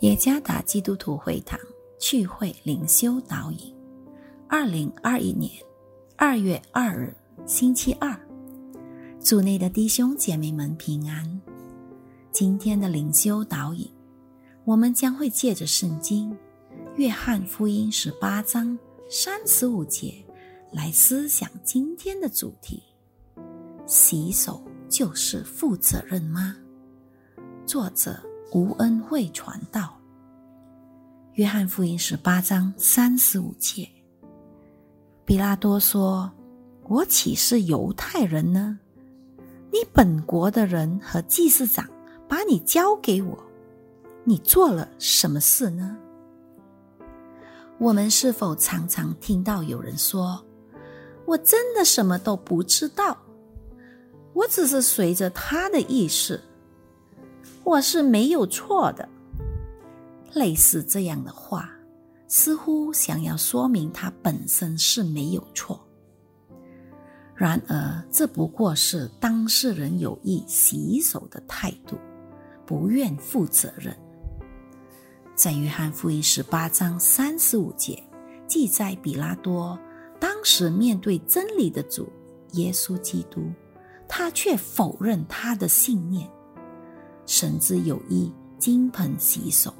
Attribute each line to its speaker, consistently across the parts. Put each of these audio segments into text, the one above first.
Speaker 1: 耶加达基督徒会堂聚会灵修导引，二零二一年二月二日星期二，组内的弟兄姐妹们平安。今天的灵修导引，我们将会借着圣经《约翰福音》十八章三十五节来思想今天的主题：洗手就是负责任吗？作者。无恩惠传道，约翰福音十八章三十五节。比拉多说：“我岂是犹太人呢？你本国的人和祭司长把你交给我，你做了什么事呢？”我们是否常常听到有人说：“我真的什么都不知道，我只是随着他的意思。”我是没有错的。类似这样的话，似乎想要说明他本身是没有错。然而，这不过是当事人有意洗手的态度，不愿负责任。在约翰福音十八章三十五节记载，比拉多当时面对真理的主耶稣基督，他却否认他的信念。神之有意金盆洗手，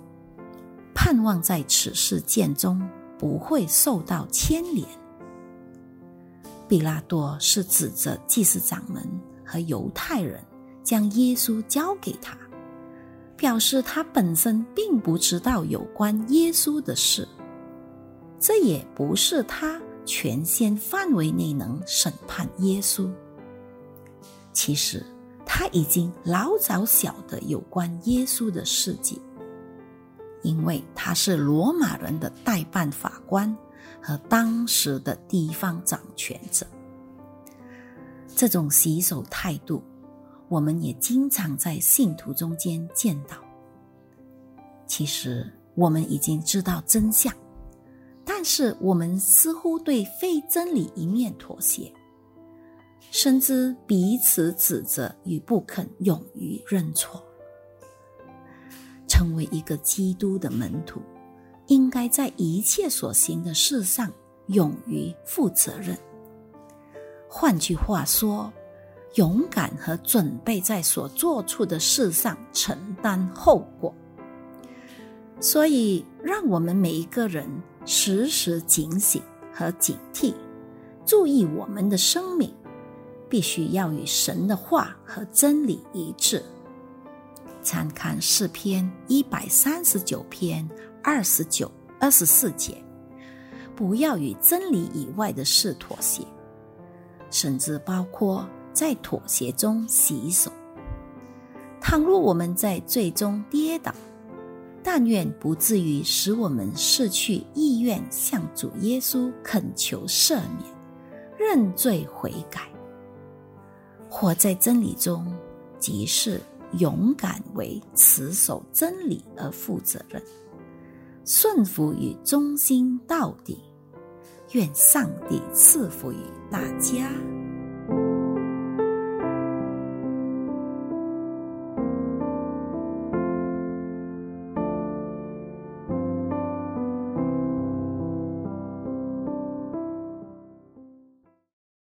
Speaker 1: 盼望在此事件中不会受到牵连。比拉多是指责祭司长们和犹太人将耶稣交给他，表示他本身并不知道有关耶稣的事，这也不是他权限范围内能审判耶稣。其实。他已经老早晓得有关耶稣的事迹，因为他是罗马人的代办法官和当时的地方掌权者。这种洗手态度，我们也经常在信徒中间见到。其实我们已经知道真相，但是我们似乎对非真理一面妥协。深知彼此指责与不肯勇于认错，成为一个基督的门徒，应该在一切所行的事上勇于负责任。换句话说，勇敢和准备在所做出的事上承担后果。所以，让我们每一个人时时警醒和警惕，注意我们的生命。必须要与神的话和真理一致。参看诗篇一百三十九篇二十九、二十四节，不要与真理以外的事妥协，甚至包括在妥协中洗手。倘若我们在最终跌倒，但愿不至于使我们失去意愿向主耶稣恳求赦免、认罪悔改。活在真理中，即是勇敢为持守真理而负责任，顺服与忠心到底。愿上帝赐福于大家。